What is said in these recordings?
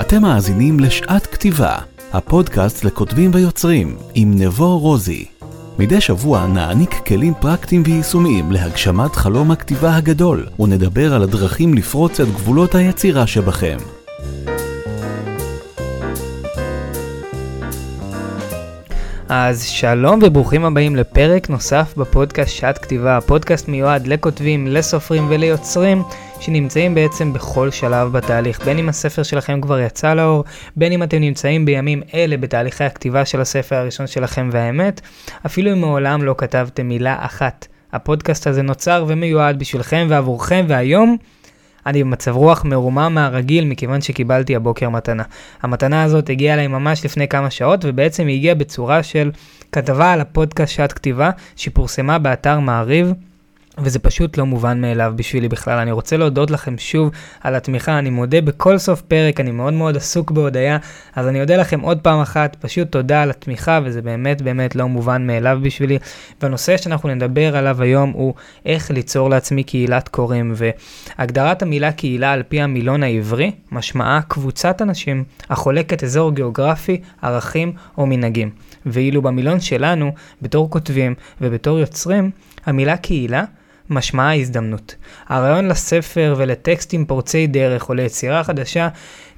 אתם מאזינים לשעת כתיבה, הפודקאסט לכותבים ויוצרים, עם נבו רוזי. מדי שבוע נעניק כלים פרקטיים ויישומיים להגשמת חלום הכתיבה הגדול, ונדבר על הדרכים לפרוץ את גבולות היצירה שבכם. אז שלום וברוכים הבאים לפרק נוסף בפודקאסט שעת כתיבה. הפודקאסט מיועד לכותבים, לסופרים וליוצרים שנמצאים בעצם בכל שלב בתהליך. בין אם הספר שלכם כבר יצא לאור, בין אם אתם נמצאים בימים אלה בתהליכי הכתיבה של הספר הראשון שלכם והאמת, אפילו אם מעולם לא כתבתם מילה אחת. הפודקאסט הזה נוצר ומיועד בשבילכם ועבורכם, והיום אני במצב רוח מרומם מהרגיל מכיוון שקיבלתי הבוקר מתנה. המתנה הזאת הגיעה אליי ממש לפני כמה שעות ובעצם היא הגיעה בצורה של כתבה על הפודקאסט שעת כתיבה שפורסמה באתר מעריב וזה פשוט לא מובן מאליו בשבילי בכלל. אני רוצה להודות לכם שוב על התמיכה, אני מודה בכל סוף פרק, אני מאוד מאוד עסוק בהודיה, אז אני אודה לכם עוד פעם אחת, פשוט תודה על התמיכה, וזה באמת באמת לא מובן מאליו בשבילי. והנושא שאנחנו נדבר עליו היום הוא איך ליצור לעצמי קהילת קוראים, והגדרת המילה קהילה על פי המילון העברי, משמעה קבוצת אנשים החולקת אזור גיאוגרפי, ערכים או מנהגים. ואילו במילון שלנו, בתור כותבים ובתור יוצרים, המילה קהילה משמעה הזדמנות. הרעיון לספר ולטקסטים פורצי דרך או ליצירה חדשה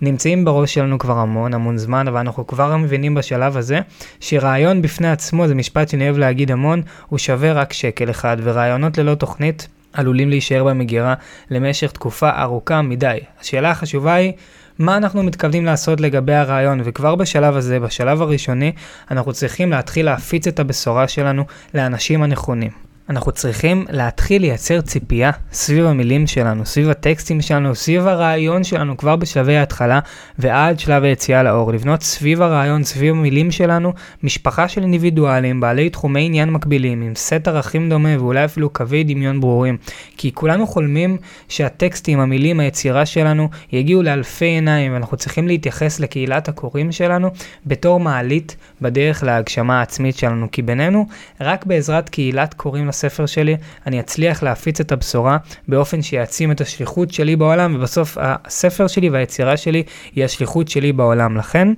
נמצאים בראש שלנו כבר המון המון זמן, אבל אנחנו כבר מבינים בשלב הזה שרעיון בפני עצמו, זה משפט שאני אוהב להגיד המון, הוא שווה רק שקל אחד, ורעיונות ללא תוכנית עלולים להישאר במגירה למשך תקופה ארוכה מדי. השאלה החשובה היא, מה אנחנו מתכוונים לעשות לגבי הרעיון, וכבר בשלב הזה, בשלב הראשוני, אנחנו צריכים להתחיל להפיץ את הבשורה שלנו לאנשים הנכונים. אנחנו צריכים להתחיל לייצר ציפייה סביב המילים שלנו, סביב הטקסטים שלנו, סביב הרעיון שלנו כבר בשלבי ההתחלה ועד שלב היציאה לאור. לבנות סביב הרעיון, סביב המילים שלנו, משפחה של אינדיבידואלים בעלי תחומי עניין מקבילים, עם סט ערכים דומה ואולי אפילו קווי דמיון ברורים. כי כולנו חולמים שהטקסטים, המילים, היצירה שלנו יגיעו לאלפי עיניים ואנחנו צריכים להתייחס לקהילת הקוראים שלנו בתור מעלית בדרך להגשמה העצמית שלנו. כי בינינו, רק בעזרת קהילת קוראים הספר שלי, אני אצליח להפיץ את הבשורה באופן שיעצים את השליחות שלי בעולם, ובסוף הספר שלי והיצירה שלי היא השליחות שלי בעולם. לכן,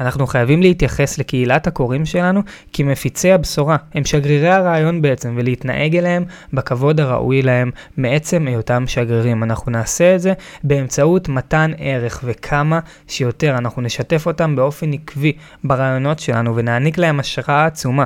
אנחנו חייבים להתייחס לקהילת הקוראים שלנו כמפיצי הבשורה. הם שגרירי הרעיון בעצם, ולהתנהג אליהם בכבוד הראוי להם מעצם היותם שגרירים. אנחנו נעשה את זה באמצעות מתן ערך, וכמה שיותר אנחנו נשתף אותם באופן עקבי ברעיונות שלנו, ונעניק להם השראה עצומה.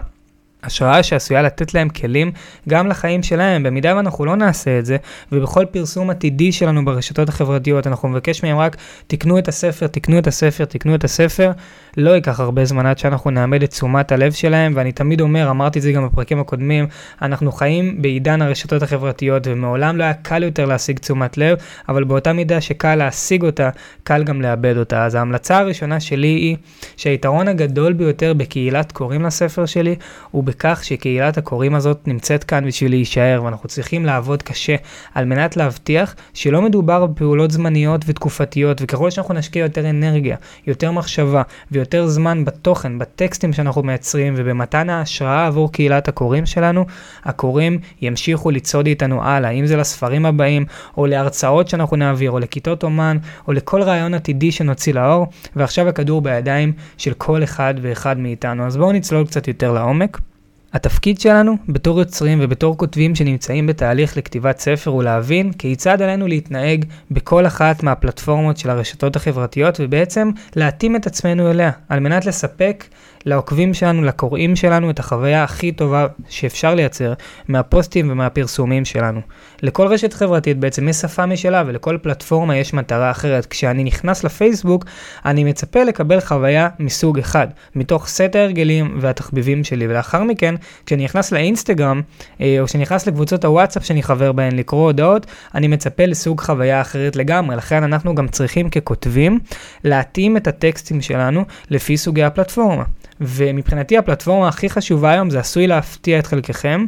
השראה שעשויה לתת להם כלים גם לחיים שלהם, במידה ואנחנו לא נעשה את זה, ובכל פרסום עתידי שלנו ברשתות החברתיות אנחנו נבקש מהם רק תקנו את הספר, תקנו את הספר, תקנו את הספר, לא ייקח הרבה זמן עד שאנחנו נעמד את תשומת הלב שלהם, ואני תמיד אומר, אמרתי את זה גם בפרקים הקודמים, אנחנו חיים בעידן הרשתות החברתיות, ומעולם לא היה קל יותר להשיג תשומת לב, אבל באותה מידה שקל להשיג אותה, קל גם לאבד אותה. אז ההמלצה הראשונה שלי היא שהיתרון הגדול ביותר בקהילת קוראים לספר שלי, הוא בכך שקהילת הקוראים הזאת נמצאת כאן בשביל להישאר, ואנחנו צריכים לעבוד קשה על מנת להבטיח שלא מדובר בפעולות זמניות ותקופתיות, וככל שאנחנו נשקיע יותר אנרגיה, יותר מחשבה ויותר זמן בתוכן, בטקסטים שאנחנו מייצרים ובמתן ההשראה עבור קהילת הקוראים שלנו, הקוראים ימשיכו לצעוד איתנו הלאה, אם זה לספרים הבאים, או להרצאות שאנחנו נעביר, או לכיתות אומן, או לכל רעיון עתידי שנוציא לאור, ועכשיו הכדור בידיים של כל אחד ואחד מאיתנו. אז בואו נצלול קצת יותר לעומק. התפקיד שלנו בתור יוצרים ובתור כותבים שנמצאים בתהליך לכתיבת ספר הוא להבין כיצד עלינו להתנהג בכל אחת מהפלטפורמות של הרשתות החברתיות ובעצם להתאים את עצמנו אליה על מנת לספק לעוקבים שלנו, לקוראים שלנו, את החוויה הכי טובה שאפשר לייצר מהפוסטים ומהפרסומים שלנו. לכל רשת חברתית בעצם יש שפה משלה ולכל פלטפורמה יש מטרה אחרת. כשאני נכנס לפייסבוק, אני מצפה לקבל חוויה מסוג אחד, מתוך סט ההרגלים והתחביבים שלי, ולאחר מכן, כשאני נכנס לאינסטגרם, אה, או כשאני נכנס לקבוצות הוואטסאפ שאני חבר בהן לקרוא הודעות, אני מצפה לסוג חוויה אחרת לגמרי. לכן אנחנו גם צריכים ככותבים להתאים את הטקסטים שלנו לפי סוגי הפלטפורמה. ומבחינתי הפלטפורמה הכי חשובה היום, זה עשוי להפתיע את חלקכם,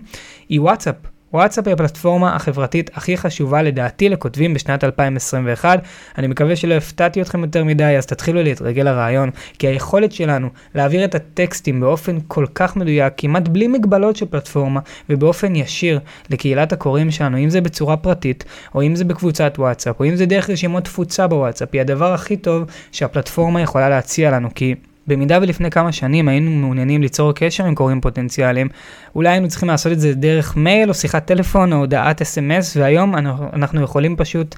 היא וואטסאפ. וואטסאפ היא הפלטפורמה החברתית הכי חשובה לדעתי לכותבים בשנת 2021. אני מקווה שלא הפתעתי אתכם יותר מדי, אז תתחילו להתרגל לרעיון, כי היכולת שלנו להעביר את הטקסטים באופן כל כך מדויק, כמעט בלי מגבלות של פלטפורמה, ובאופן ישיר לקהילת הקוראים שלנו, אם זה בצורה פרטית, או אם זה בקבוצת וואטסאפ, או אם זה דרך רשימות תפוצה בוואטסאפ, היא הדבר הכי טוב שהפלטפורמה יכולה להציע לנו, כי במידה ולפני כמה שנים היינו מעוניינים ליצור קשר עם קוראים פוטנציאליים, אולי היינו צריכים לעשות את זה דרך מייל או שיחת טלפון או הודעת אס.אם.אס, והיום אנחנו יכולים פשוט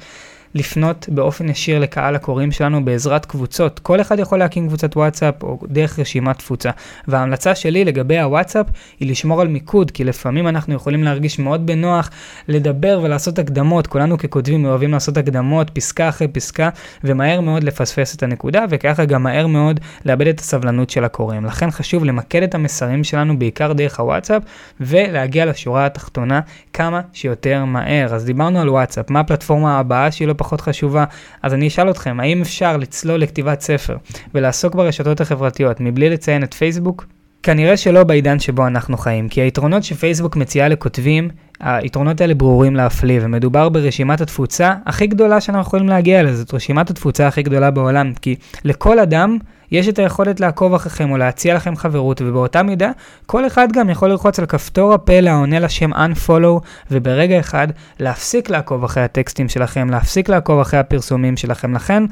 לפנות באופן ישיר לקהל הקוראים שלנו בעזרת קבוצות. כל אחד יכול להקים קבוצת וואטסאפ או דרך רשימת תפוצה. וההמלצה שלי לגבי הוואטסאפ היא לשמור על מיקוד, כי לפעמים אנחנו יכולים להרגיש מאוד בנוח לדבר ולעשות הקדמות. כולנו ככותבים אוהבים לעשות הקדמות, פסקה אחרי פסקה, ומהר מאוד לפספס את הנקודה, וככה גם מהר מאוד לאבד את הסבלנות של הקוראים. לכן חשוב למקד את המסרים שלנו בעיקר דרך הוואטסאפ, ולהגיע לשורה התחתונה כמה שיותר מהר. אז דיברנו על וואטסאפ, מה הפלטפורמה הבאה שהיא לא פחות חשובה, אז אני אשאל אתכם, האם אפשר לצלול לכתיבת ספר ולעסוק ברשתות החברתיות מבלי לציין את פייסבוק? כנראה שלא בעידן שבו אנחנו חיים, כי היתרונות שפייסבוק מציעה לכותבים, היתרונות האלה ברורים להפליא, ומדובר ברשימת התפוצה הכי גדולה שאנחנו יכולים להגיע אליה, זאת רשימת התפוצה הכי גדולה בעולם, כי לכל אדם יש את היכולת לעקוב אחריכם או להציע לכם חברות, ובאותה מידה, כל אחד גם יכול ללחוץ על כפתור הפלא העונה לשם unfollow, וברגע אחד להפסיק לעקוב אחרי הטקסטים שלכם, להפסיק לעקוב אחרי הפרסומים שלכם. לכן,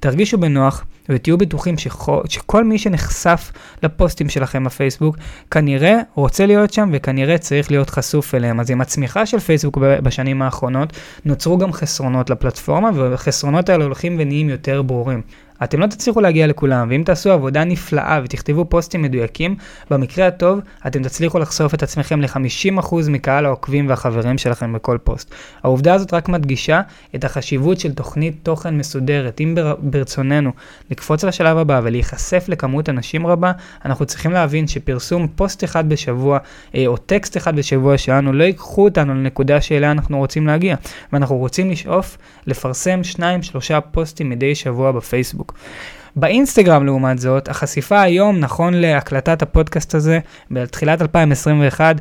תרגישו בנוח ותהיו בטוחים שכל, שכל מי שנחשף לפוסטים שלכם בפייסבוק, כנראה רוצה להיות שם וכנראה צריך להיות חשוף אליהם. אז עם הצמיחה של פייסבוק בשנים האחרונות, נוצרו גם חסרונות לפלטפורמה, והחסרונות האלה הולכים ונהיים יותר ברורים. אתם לא תצליחו להגיע לכולם, ואם תעשו עבודה נפלאה ותכתבו פוסטים מדויקים, במקרה הטוב אתם תצליחו לחשוף את עצמכם ל-50% מקהל העוקבים והחברים שלכם בכל פוסט. העובדה הזאת רק מדגישה את החשיבות של תוכנית תוכן מסודרת. אם ברצוננו לקפוץ לשלב הבא ולהיחשף לכמות אנשים רבה, אנחנו צריכים להבין שפרסום פוסט אחד בשבוע, אה, או טקסט אחד בשבוע שלנו, לא ייקחו אותנו לנקודה שאליה אנחנו רוצים להגיע. ואנחנו רוצים לשאוף לפרסם 2-3 פוסטים מדי שבוע בפייסבוק. באינסטגרם לעומת זאת, החשיפה היום, נכון להקלטת הפודקאסט הזה, בתחילת 2021,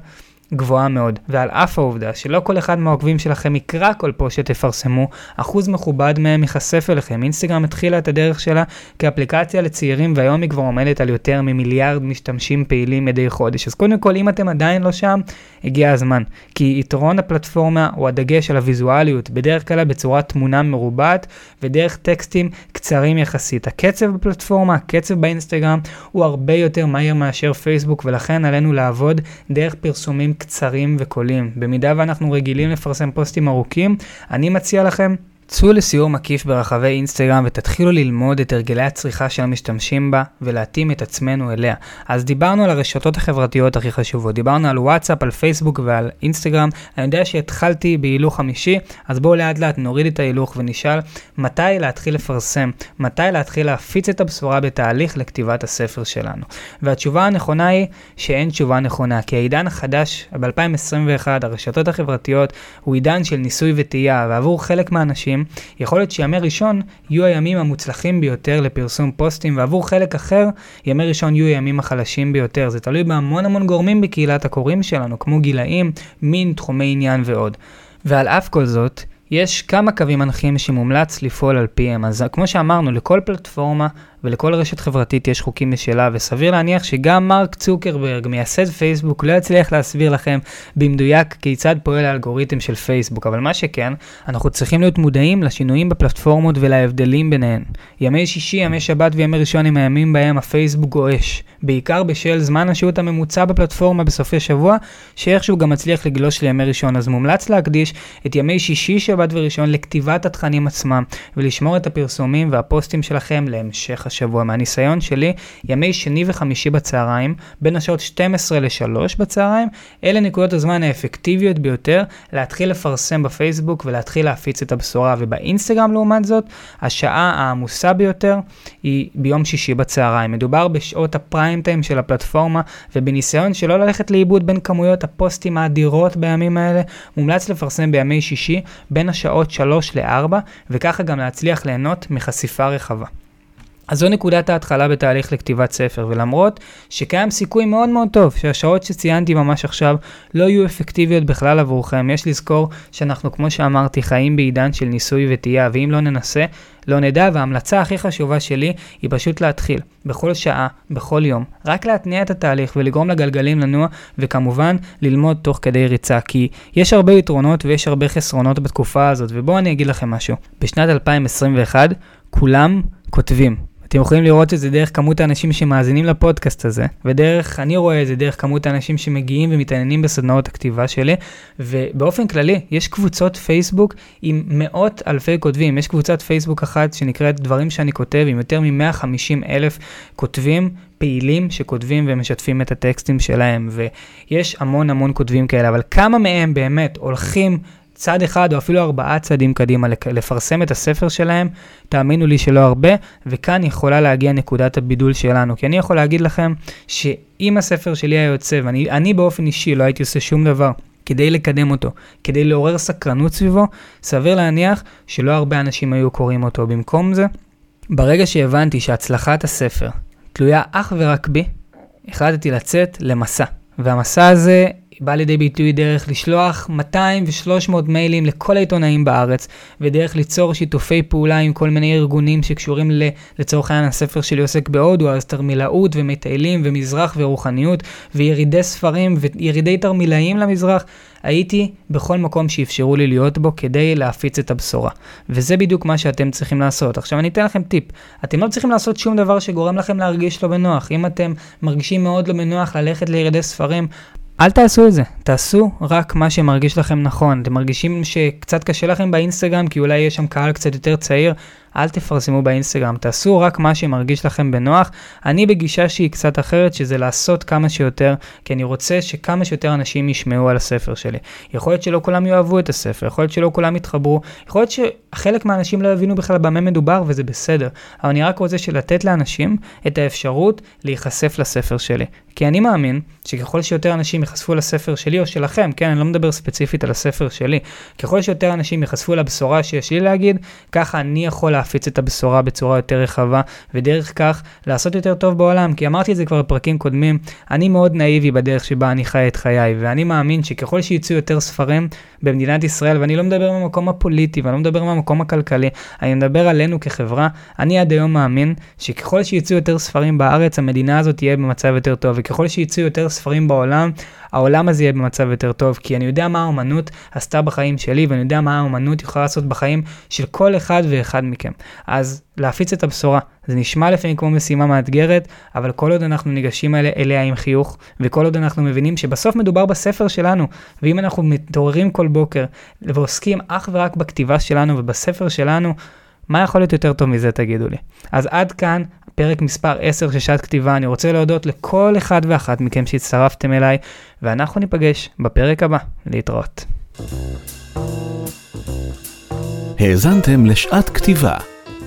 גבוהה מאוד, ועל אף העובדה שלא כל אחד מהעוקבים שלכם יקרא כל פוסט שתפרסמו, אחוז מכובד מהם ייחשף אליכם. אינסטגרם התחילה את הדרך שלה כאפליקציה לצעירים, והיום היא כבר עומדת על יותר ממיליארד משתמשים פעילים מדי חודש. אז קודם כל, אם אתם עדיין לא שם, הגיע הזמן. כי יתרון הפלטפורמה הוא הדגש על הוויזואליות, בדרך כלל בצורת תמונה מרובעת, ודרך טקסטים קצרים יחסית. הקצב בפלטפורמה, הקצב באינסטגרם, הוא הרבה יותר מהיר מאשר פייסבוק, ולכן עלינו לעבוד דרך פרסומים קצרים וקולים. במידה ואנחנו רגילים לפרסם פוסטים ארוכים, אני מציע לכם צאו לסיור מקיף ברחבי אינסטגרם ותתחילו ללמוד את הרגלי הצריכה של המשתמשים בה ולהתאים את עצמנו אליה. אז דיברנו על הרשתות החברתיות הכי חשובות, דיברנו על וואטסאפ, על פייסבוק ועל אינסטגרם. אני יודע שהתחלתי בהילוך חמישי, אז בואו לאט לאט נוריד את ההילוך ונשאל מתי להתחיל לפרסם, מתי להתחיל להפיץ את הבשורה בתהליך לכתיבת הספר שלנו. והתשובה הנכונה היא שאין תשובה נכונה, כי העידן החדש ב-2021, הרשתות החברתיות, הוא עידן של ניסוי וטעייה, ועבור חלק מהאנשים פוסטים, יכול להיות שימי ראשון יהיו הימים המוצלחים ביותר לפרסום פוסטים, ועבור חלק אחר, ימי ראשון יהיו הימים החלשים ביותר. זה תלוי בהמון המון גורמים בקהילת הקוראים שלנו, כמו גילאים, מין, תחומי עניין ועוד. ועל אף כל זאת, יש כמה קווים מנחים שמומלץ לפעול על פיהם. אז כמו שאמרנו, לכל פלטפורמה ולכל רשת חברתית יש חוקים משלה, וסביר להניח שגם מרק צוקרברג, מייסד פייסבוק, לא יצליח להסביר לכם במדויק כיצד פועל האלגוריתם של פייסבוק, אבל מה שכן, אנחנו צריכים להיות מודעים לשינויים בפלטפורמות ולהבדלים ביניהן. ימי שישי, ימי שבת וימי ראשון הם הימים בהם הפייסבוק גועש, בעיקר בשל זמן השהות הממוצע בפלטפורמה בסופי שבוע, שאיכשהו גם מצליח לגלוש לימי ראשון, אז מומלץ להקדיש את ימי שישי, שבת וראשון לכתיבת התכנים עצמם, ולשמור את הפרסומים והפוסטים שלכם להמשך השבוע. מהניסיון שלי, ימי שני וחמישי בצהריים, בין השעות 12 ל-3 בצהריים, אלה נקודות הזמן האפקטיביות ביותר להתחיל לפרסם בפייסבוק ולהתחיל להפיץ את הבשורה. ובאינסטגרם לעומת זאת, השעה העמוסה ביותר היא ביום שישי בצהריים. מדובר בשעות הפריים טיים של הפלטפורמה, ובניסיון שלא ללכת לאיבוד בין כמויות הפוסטים האדירות בימים האלה, מומלץ לפרסם בימי שישי בין השעות 3 ל-4, וככה גם להצליח ליהנות מחשיפה רחבה. אז זו נקודת ההתחלה בתהליך לכתיבת ספר, ולמרות שקיים סיכוי מאוד מאוד טוב שהשעות שציינתי ממש עכשיו לא יהיו אפקטיביות בכלל עבורכם, יש לזכור שאנחנו, כמו שאמרתי, חיים בעידן של ניסוי וטעייה, ואם לא ננסה, לא נדע, וההמלצה הכי חשובה שלי היא פשוט להתחיל, בכל שעה, בכל יום, רק להתניע את התהליך ולגרום לגלגלים לנוע, וכמובן ללמוד תוך כדי ריצה, כי יש הרבה יתרונות ויש הרבה חסרונות בתקופה הזאת, ובואו אני אגיד לכם משהו. בשנת 2021 כולם כותבים. אתם יכולים לראות את זה דרך כמות האנשים שמאזינים לפודקאסט הזה, ודרך, אני רואה את זה דרך כמות האנשים שמגיעים ומתעניינים בסדנאות הכתיבה שלי, ובאופן כללי, יש קבוצות פייסבוק עם מאות אלפי כותבים. יש קבוצת פייסבוק אחת שנקראת דברים שאני כותב, עם יותר מ-150 אלף כותבים פעילים שכותבים ומשתפים את הטקסטים שלהם, ויש המון המון כותבים כאלה, אבל כמה מהם באמת הולכים צעד אחד או אפילו ארבעה צעדים קדימה לפרסם את הספר שלהם, תאמינו לי שלא הרבה, וכאן יכולה להגיע נקודת הבידול שלנו. כי אני יכול להגיד לכם שאם הספר שלי היה יוצא, ואני באופן אישי לא הייתי עושה שום דבר כדי לקדם אותו, כדי לעורר סקרנות סביבו, סביר להניח שלא הרבה אנשים היו קוראים אותו. במקום זה, ברגע שהבנתי שהצלחת הספר תלויה אך ורק בי, החלטתי לצאת למסע. והמסע הזה בא לידי ביטוי דרך לשלוח 200 ו-300 מיילים לכל העיתונאים בארץ, ודרך ליצור שיתופי פעולה עם כל מיני ארגונים שקשורים ל, לצורך העניין הספר שלי עוסק בהודו, אז תרמילאות ומטיילים ומזרח ורוחניות, וירידי ספרים וירידי תרמילאים למזרח. הייתי בכל מקום שאפשרו לי להיות בו כדי להפיץ את הבשורה. וזה בדיוק מה שאתם צריכים לעשות. עכשיו אני אתן לכם טיפ. אתם לא צריכים לעשות שום דבר שגורם לכם להרגיש לא בנוח. אם אתם מרגישים מאוד לא בנוח ללכת לירידי ספרים, אל תעשו את זה, תעשו רק מה שמרגיש לכם נכון. אתם מרגישים שקצת קשה לכם באינסטגרם כי אולי יש שם קהל קצת יותר צעיר, אל תפרסמו באינסטגרם, תעשו רק מה שמרגיש לכם בנוח. אני בגישה שהיא קצת אחרת, שזה לעשות כמה שיותר, כי אני רוצה שכמה שיותר אנשים ישמעו על הספר שלי. יכול להיות שלא כולם יאהבו את הספר, יכול להיות שלא כולם יתחברו, יכול להיות שחלק מהאנשים לא יבינו בכלל במה מדובר וזה בסדר, אבל אני רק רוצה שלתת לאנשים את האפשרות להיחשף לספר שלי. כי אני מאמין שככל שיותר אנשים ייחשפו לספר שלי או שלכם, כן, אני לא מדבר ספציפית על הספר שלי, ככל שיותר אנשים ייחשפו לבשורה שיש לי להגיד, ככה אני יכול להפיץ את הבשורה בצורה יותר רחבה, ודרך כך לעשות יותר טוב בעולם. כי אמרתי את זה כבר בפרקים קודמים, אני מאוד נאיבי בדרך שבה אני חי את חיי, ואני מאמין שככל שיצאו יותר ספרים במדינת ישראל, ואני לא מדבר מהמקום הפוליטי, ואני לא מדבר מהמקום הכלכלי, אני מדבר עלינו כחברה, אני עד היום מאמין שככל שיצאו יותר ספרים בארץ, המדינה הזאת תהיה במצב יותר טוב, וככל שיצאו יותר ספרים בעולם, העולם הזה יהיה במצב יותר טוב, כי אני יודע מה האומנות עשתה בחיים שלי, ואני יודע מה האומנות יכולה לעשות בחיים של כל אחד ואחד מכם. אז להפיץ את הבשורה, זה נשמע לפעמים כמו משימה מאתגרת, אבל כל עוד אנחנו ניגשים אליה, אליה עם חיוך, וכל עוד אנחנו מבינים שבסוף מדובר בספר שלנו, ואם אנחנו מתעוררים כל בוקר ועוסקים אך ורק בכתיבה שלנו ובספר שלנו, מה יכול להיות יותר טוב מזה תגידו לי. אז עד כאן פרק מספר 10 של שעת כתיבה, אני רוצה להודות לכל אחד ואחת מכם שהצטרפתם אליי, ואנחנו ניפגש בפרק הבא. להתראות. האזנתם לשעת כתיבה,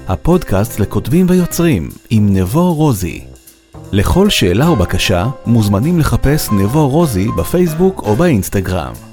הפודקאסט לכותבים ויוצרים עם נבו רוזי. לכל שאלה או בקשה מוזמנים לחפש נבו רוזי בפייסבוק או באינסטגרם.